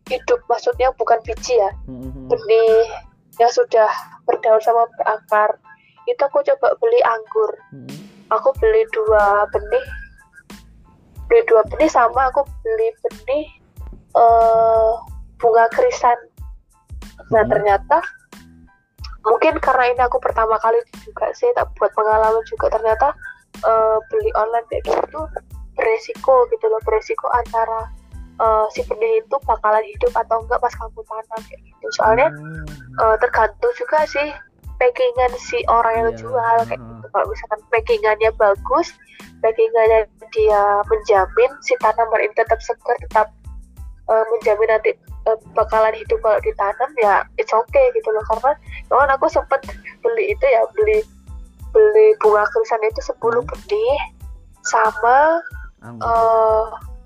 A: hidup maksudnya bukan biji ya
B: Hmm, hmm, hmm.
A: benih yang sudah berdaun sama berakar itu aku coba beli anggur
B: Hmm.
A: aku beli dua benih beli dua benih sama aku beli benih eh bunga krisan nah
B: Hmm.
A: ternyata mungkin karena ini aku pertama kali juga sih tak buat pengalaman juga ternyata eh, beli online kayak gitu beresiko gitu loh beresiko antara eh, si benih itu bakalan hidup atau enggak pas kamu tanam kayak gitu soalnya
B: Hmm.
A: eh, tergantung juga sih packingan si orang yang
B: Iya,
A: jual kayak
B: heeh.
A: gitu kalau misalkan packingannya bagus packingannya dia menjamin si tanaman ini tetap segar tetap eh, menjamin nanti bakalan hidup kalau ditanam ya it's okay gitu loh karena kawan aku sempet beli itu ya beli beli bunga krisan itu 10 benih sama
B: Anggur.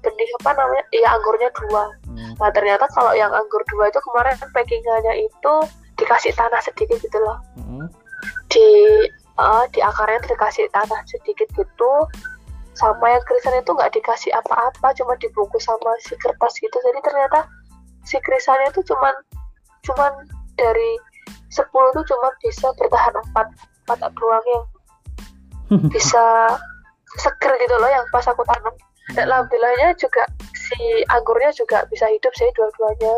A: Benih apa namanya ya anggurnya dua
B: Hmm.
A: Nah ternyata kalau yang anggur dua itu kemarin packingannya itu dikasih tanah sedikit gitu loh.
B: Hmm.
A: Di eh, di akarnya dikasih tanah sedikit gitu. Sama yang krisan itu nggak dikasih apa-apa, cuma dibungkus sama si kertas gitu. Jadi ternyata si krisannya itu cuman cuman dari 10 tuh cuma bisa bertahan 4 4 doang yang bisa seger gitu loh yang pas aku tanam. Alhamdulillahnya juga si anggurnya juga bisa hidup sih dua-duanya.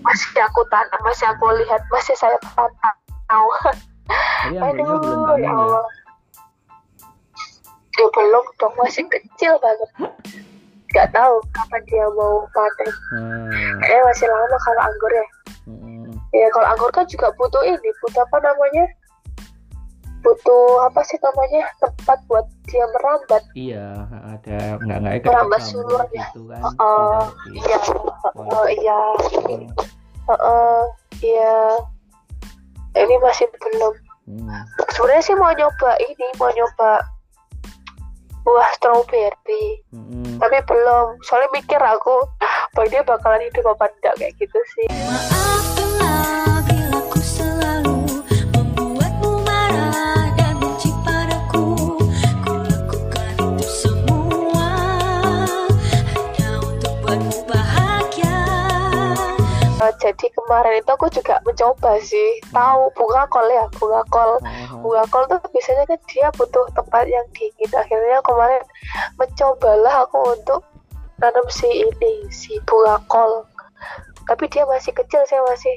A: Masih aku tanam masih aku lihat masih saya pantau.
B: Anggurnya belum
A: aduh
B: panen
A: ya
B: ya.
A: Allah. Ya belum dong masih kecil banget. Nggak tahu kapan dia mau panen kayaknya masih lama kalau anggur ya.
B: Hmm.
A: ya kalau anggur kan juga butuh ini butuh apa namanya butuh apa sih namanya tempat buat dia merambat
B: Iya, ada nggak nggak kayak
A: Merambat sulurnya.
B: gitu kan.
A: oh
B: di-
A: iya oh iya
B: Hmm.
A: Heeh, iya ini masih belum
B: Hmm.
A: sebenarnya sih mau nyoba ini mau nyoba buah strawberry
B: Hmm.
A: tapi belum soalnya mikir aku bahwa dia bakalan hidup apa enggak kayak gitu sih
C: Maafkanlah
A: Jadi kemarin itu aku juga mencoba sih. Tahu bunga kol ya bunga kol.
B: Oh,
A: bunga kol tuh biasanya kan dia butuh tempat yang dingin. Akhirnya kemarin mencobalah aku untuk nanam si ini si bunga kol. Tapi dia masih kecil saya masih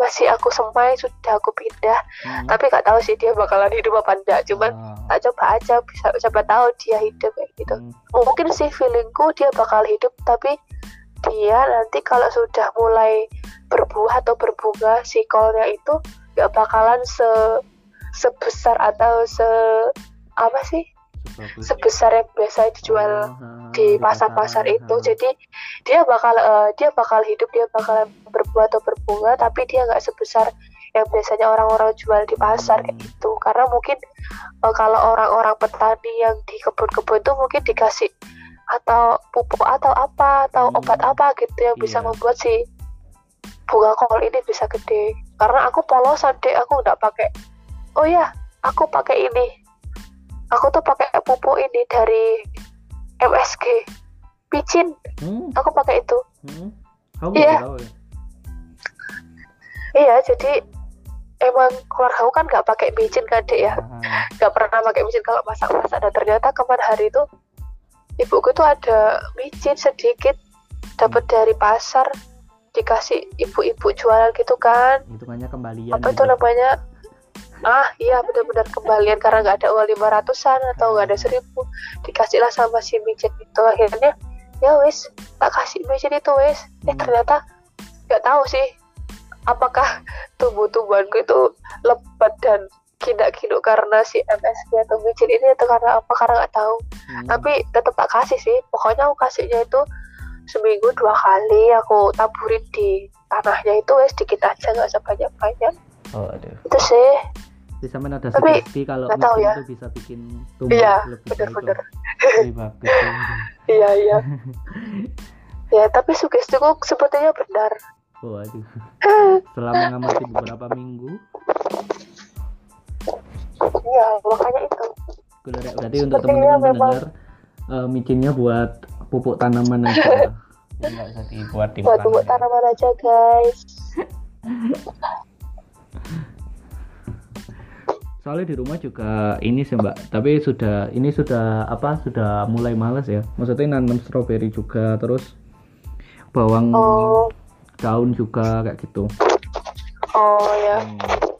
A: masih aku semai sudah aku pindah.
B: Hmm.
A: tapi nggak tahu sih dia bakalan hidup apa enggak cuman
B: Ah.
A: tak coba aja bisa coba tahu dia hidup kayak gitu.
B: Hmm.
A: mungkin sih feelingku dia bakal hidup tapi dia nanti kalau sudah mulai berbuah atau berbunga si kolnya itu nggak bakalan se sebesar atau se apa sih
B: Sebagus.
A: sebesar yang biasa dijual
B: Oh,
A: di pasar-pasar itu jadi dia bakal eh, dia bakal hidup dia bakalan berbuah atau berbunga tapi dia nggak sebesar yang biasanya orang-orang jual di pasar kayak
B: Hmm.
A: gitu karena mungkin eh, kalau orang-orang petani yang di kebun-kebun itu mungkin dikasih atau pupuk atau apa atau
B: Hmm.
A: obat apa gitu yang bisa
B: Iya.
A: membuat si bunga kol ini bisa gede karena aku polosan deh aku nggak pakai oh ya aku pakai ini aku tuh pakai pupuk ini dari MSG picin
B: Hmm,
A: aku pakai itu
B: hmm. Kamu
A: Iya.
B: tahu ya?
A: iya jadi emang keluarga aku kan nggak pakai micin kan dek ya nggak pernah pakai micin kalau masak-masak dan ternyata kemarin hari itu ibuku tuh ada micin sedikit dapat dari pasar dikasih ibu-ibu jualan gitu kan.
B: Hitungannya kembalian
A: apa
B: gitu.
A: itu namanya? Ah iya benar-benar kembalian karena nggak ada uang lima ratusan atau nggak ada seribu. Dikasihlah sama si micin itu. Akhirnya ya wis tak kasih micin itu wis. Eh
B: Hmm.
A: ternyata nggak tahu sih apakah tumbuh-tumbuhanku itu lebat dan kindak-kinduk karena si MSG atau micin ini atau karena apa karena nggak tahu
B: Hmm.
A: tapi tetap tak kasih sih pokoknya aku kasihnya itu seminggu dua kali aku taburin di tanahnya itu wes dikit aja nggak usah banyak-banyak
B: Oh, aduh.
A: itu sih
B: Bisa mana ada
A: Tapi,
B: sugesti kalau
A: nggak tahu ya.
B: itu bisa bikin tumbuh
A: iya
B: lebih lebih bagus.
A: iya iya ya tapi sugestiku sepertinya benar
B: Oh, aduh. Setelah mengamati beberapa minggu,
A: iya makanya itu
B: berarti untuk teman-teman
A: memang-
B: pendengar eh, micinnya buat pupuk tanaman aja. Ya, nggak usah dibuat di
A: buat pupuk tanaman aja guys
B: Soalnya di rumah juga ini sih mbak, tapi sudah ini sudah apa sudah mulai males ya. Maksudnya nanam stroberi juga, terus bawang
A: oh
B: daun juga kayak gitu.
A: oh ya
B: Hmm.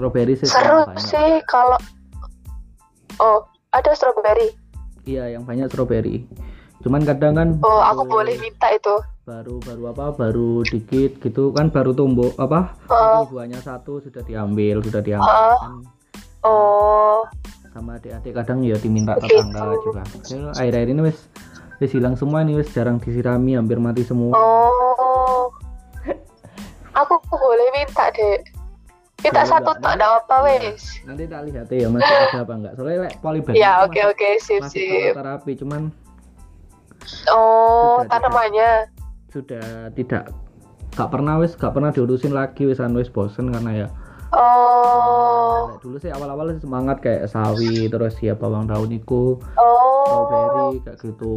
B: Stroberi sih
A: seru
B: banyak.
A: sih kalau oh ada strawberry
B: Iya yang banyak stroberi. Cuman kadang kan
A: oh aku
B: baru-
A: boleh minta itu
B: baru baru apa baru dikit gitu kan baru tumbuh apa baru buahnya satu sudah diambil sudah diambil
A: Oh.
B: kan
A: oh
B: sama adik-adik kadang ya diminta
A: Begitu.
B: tetangga juga ya, air-air ini wes wes hilang semua nih wes jarang disirami hampir mati semua
A: Oh, aku boleh minta deh. Minta
B: Boleh
A: satu tak ada apa wes.
B: nanti tak lihat ya masih ada apa enggak soalnya lek polybag
A: Ya oke oke sip
B: masih
A: sip.
B: terapi cuman
A: Oh
B: Sudah,
A: tanamannya.
B: sudah tidak gak pernah wes gak pernah diurusin lagi wes anu wes bosen karena ya
A: Oh
B: Lek dulu sih awal-awal sih semangat kayak sawi terus ya bawang daun iku
A: oh.
B: strawberry kayak gitu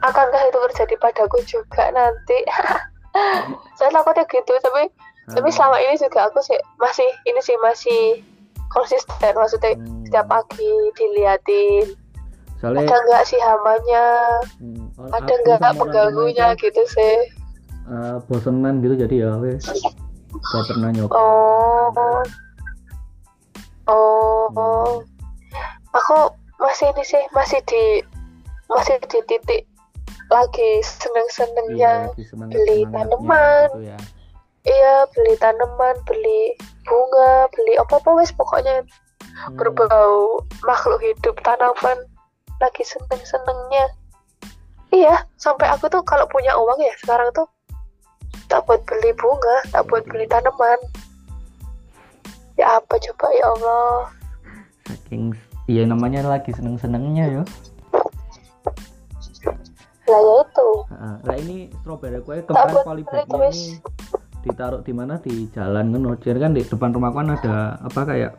A: Akankah itu terjadi padaku juga nanti? Saya takutnya gitu tapi tapi
B: Ah,
A: selama ini juga aku sih masih ini sih masih konsisten maksudnya
B: Hmm.
A: setiap pagi diliatin
B: soalnya
A: ada nggak sih hamanya
B: hmm,
A: ada nggak pengganggunya gitu sih
B: eh, bosenan gitu jadi ya wes gak pernah nyoba
A: Oh. Oh.
B: Hmm.
A: Aku masih ini sih, masih di masih di titik lagi seneng-senengnya.
B: semangat-
A: beli
B: semangatnya
A: tanaman.
B: gitu ya
A: Iya, beli tanaman, beli bunga, beli apa-apa wes pokoknya
B: Hmm,
A: berbau makhluk hidup tanaman lagi seneng-senengnya. Iya, sampai aku tuh kalau punya uang ya sekarang tuh tak buat beli bunga, tak buat beli tanaman. Ya apa coba ya Allah.
B: saking iya namanya lagi seneng-senengnya ya
A: Lah ya itu.
B: Lah ini strawberry kue kemarin polybagnya
A: wes.
B: ini ditaruh di mana di jalan kan kan di depan rumah kan ada apa kayak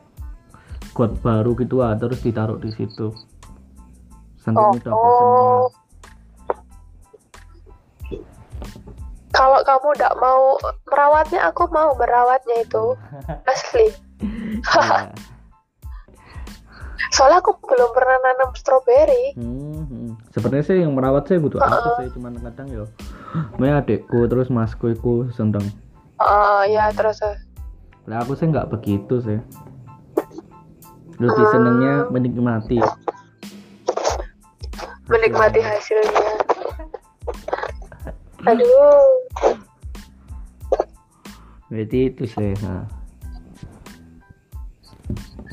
B: got baru gitu ah terus ditaruh di situ saking
A: Oh,
B: udah
A: oh. Kalau kamu tidak mau merawatnya, aku mau merawatnya itu asli.
B: Iya.
A: Soalnya aku belum pernah nanam stroberi.
B: Hmm. Sebenarnya sih yang merawat saya butuh aku sih cuman kadang ya Maya adekku terus masku iku seneng
A: Oh ya terus. eh.
B: lah aku sih nggak begitu sih lebih senengnya menikmati
A: menikmati hasilnya. Aduh,
B: berarti itu sih nah.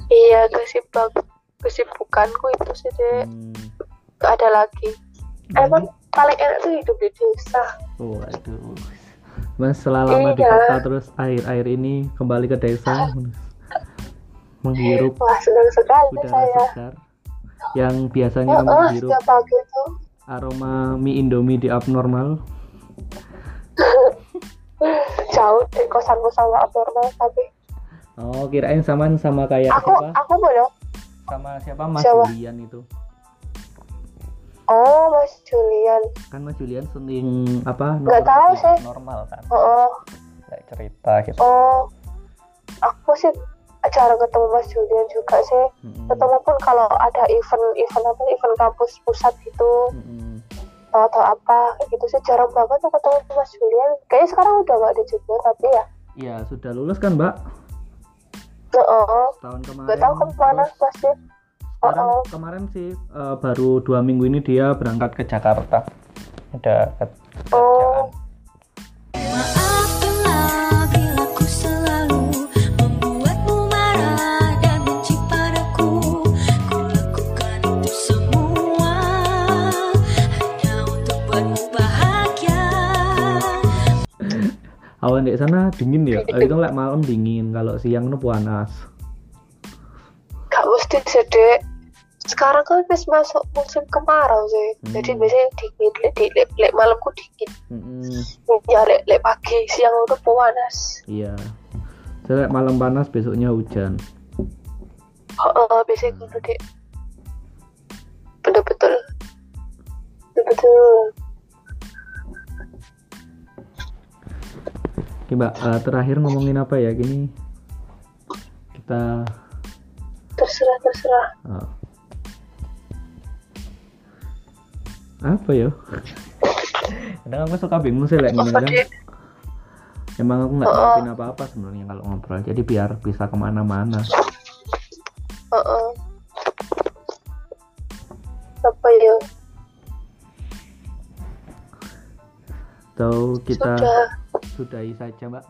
A: iya kesibuk kesibukanku itu sih deh.
B: Hmm.
A: Gak ada lagi. Emang paling enak tuh hidup di desa.
B: Waduh. Mas setelah lama di
A: Iya.
B: kota terus air-air ini kembali ke desa. menghirup
A: Wah, senang sekali
B: udara
A: saya.
B: segar yang biasanya
A: Oh, oh,
B: hirup
A: setiap pagi itu
B: aroma mie indomie di abnormal
A: jauh di kosanku sama abnormal tapi
B: oh kirain sama sama kayak
A: aku
B: siapa
A: aku belum
B: sama siapa Mas
A: Siapa?
B: Julian itu
A: oh Mas Julian.
B: Kan Mas Julian syuting apa?
A: Nggak
B: nongkrong
A: tahu
B: di
A: sih.
B: normal kan.
A: Oh oh,
B: kayak cerita gitu.
A: Oh. aku sih jarang ketemu Mas Julian juga sih.
B: Mm-mm.
A: ketemu pun kalau ada event event apa event kampus pusat gitu.
B: Mm-mm.
A: atau apa gitu sih. Jarang banget tuh ketemu Mas Julian. Kayaknya sekarang udah nggak ada juga tapi ya.
B: Iya sudah lulus kan Mbak?
A: Oh, oh.
B: tahun kemarin.
A: Nggak tahu ke mana
B: terus
A: pasti oh,
B: sekarang
A: oh.
B: kemarin sih eh, baru dua minggu ini dia berangkat ke Jakarta ada ke-
A: Oh.
B: kerjaan
C: Maafkanlah bila ku selalu membuatmu marah dan benci padaku. Ku lakukan itu semua hanya untuk buatmu bahagia.
B: awan di sana dingin ya itu lek malam dingin kalau siang itu panas
A: gak mesti sih dek sekarang kan wis masuk musim kemarau sih. Jadi
B: Hmm.
A: biasanya dingin lek di lek, lek malamku dingin
B: Mm-mm.
A: ya lek lek pagi siang itu panas.
B: Iya. Saya lek malam panas besoknya hujan.
A: Oh, oh biasanya gitu dek. Betul betul. Betul. Betul
B: Oke mbak eh, terakhir ngomongin apa ya? Gini. Kita
A: terserah terserah.
B: Eh, apa ya? Kadang aku suka bingung sih gini kadang emang aku nggak
A: Oh, oh.
B: ngertiin apa-apa sebenarnya kalau ngobrol. Jadi biar bisa ke mana-mana.
A: Oh, oh. apa ya?
B: Atau kita
A: sudah.
B: sudahi saja mbak?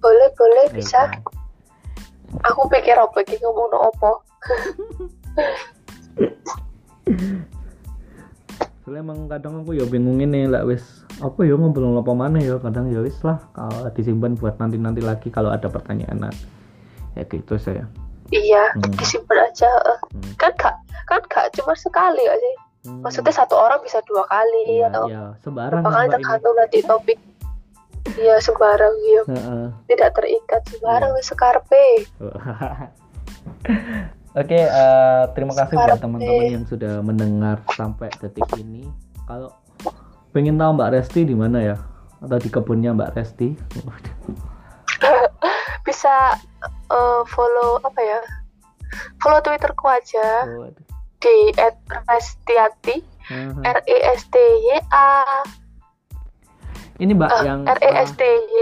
A: Boleh boleh
B: Ya,
A: bisa.
B: oke.
A: aku pikir apa iki ngomong no opo
B: soalnya emang kadang aku ya bingung ini lah wis apa ya ngobrol apa mana ya kadang ya wis lah kalau disimpan buat nanti nanti lagi kalau ada pertanyaan nah, ya gitu saya
A: iya
B: Hmm.
A: disimpan aja eh.
B: Hmm.
A: kan gak kan gak cuma sekali gak sih
B: Hmm.
A: maksudnya satu orang bisa dua kali
B: ya,
A: atau
B: ya sembarang ini
A: tergantung nanti topik iya sembarang ya
B: Heeh.
A: tidak terikat sembarang wis sekarpe
B: Oke, eh, terima kasih buat teman-teman yang sudah mendengar sampai detik ini. Kalau pengen tahu Mbak Resti di mana ya? Atau di kebunnya Mbak Resti?
A: bisa eh, follow apa ya follow twitterku aja
B: Oh,
A: di @restiati
B: aha.
A: r e s t y a
B: Ini Mbak
A: eh,
B: yang
A: r e s t y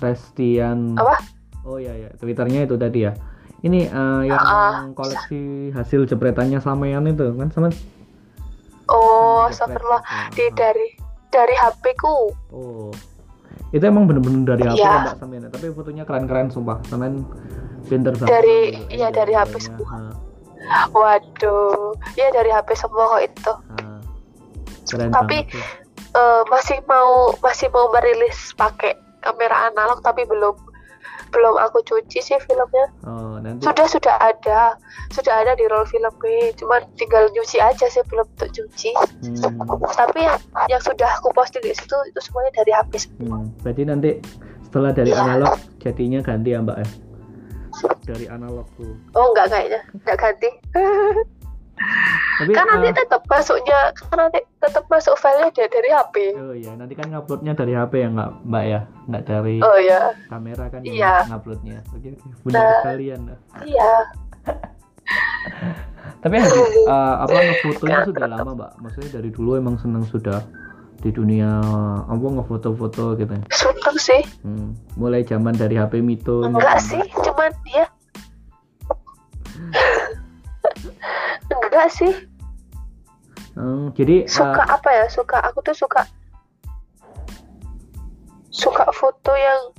B: Restian.
A: apa
B: Oh iya ya, Twitternya itu tadi ya. Ini eh, yang
A: Ah,
B: koleksi hasil jepretannya sampean itu kan sama
A: oh astagfirullah
B: Ah,
A: di dari dari HP ku
B: Oh. Itu emang bener-bener dari HP
A: Iya.
B: ya Mbak sampean, tapi fotonya keren-keren sumpah. Sampean pinter banget.
A: Dari- iya, dari HP semua. Waduh ya dari HP semua kok itu
B: ah. Keren
A: Tapi-
B: banget.
A: Eh, masih mau masih mau merilis pakai kamera analog tapi belum belum aku cuci sih filmnya
B: Oh, nanti
A: sudah sudah ada sudah ada di roll film gue cuma tinggal nyuci aja sih belum untuk cuci
B: hmm,
A: tapi yang yang sudah aku posting di situ itu semuanya dari HP semua
B: hmm. Berarti nanti setelah dari
A: Iya.
B: analog jadinya ganti ya Mbak ya. Dari analog tuh.
A: oh enggak kayaknya enggak ganti
B: Tapi
A: kan nanti
B: eh,
A: tetap masuknya kan nanti tetap masuk filenya dari, dari HP
B: Oh iya, nanti kan nguploadnya dari HP ya nggak Mbak ya, nggak dari
A: oh ya
B: kamera kan
A: Iya.
B: nguploadnya. Oke, oke. benar
A: Nah.
B: sekalian.
A: iya
B: Tapi eh, apa ngefotonya sudah lama Mbak? Maksudnya dari dulu emang senang sudah di dunia apa ngefoto-foto gitu. ya?
A: seneng sih
B: Hmm. Mulai zaman dari HP Mito.
A: enggak sih cuman dia enggak sih.
B: Hmm, jadi
A: suka apa ya? Suka aku tuh suka suka foto yang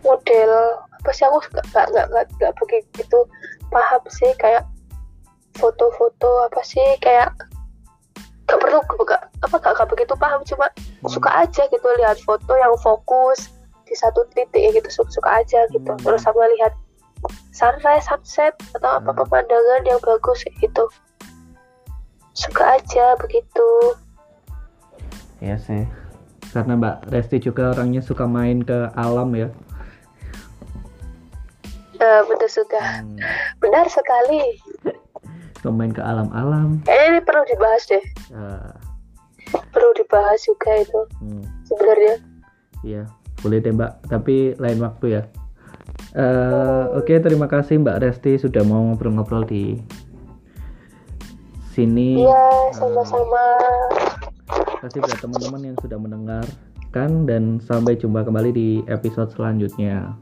A: model apa sih? Aku suka nggak nggak nggak nggak begitu paham sih. Kayak foto-foto apa sih? Kayak gak perlu gak, apa gak, gak begitu paham. Cuma
B: hmm,
A: suka aja gitu lihat foto yang fokus di satu titik ya gitu suka-suka aja gitu.
B: Hmm.
A: terus sama lihat sunrise sunset atau apa
B: Hmm.
A: pemandangan yang bagus gitu suka aja begitu
B: Iya sih. Karena Mbak Resti juga orangnya suka main ke alam ya.
A: nah betul suka
B: Hmm.
A: benar sekali
B: Suka main ke alam-alam.
A: kayaknya ini perlu dibahas deh
B: Ya,
A: perlu dibahas juga itu
B: hmm.
A: sebenarnya
B: Iya, boleh deh Mbak. Tapi lain waktu ya. Eh, Oke, terima kasih Mbak Resti sudah mau ngobrol-ngobrol di sini.
A: iya sama-sama
B: Terima kasih buat teman-teman yang sudah mendengarkan dan sampai jumpa kembali di episode selanjutnya.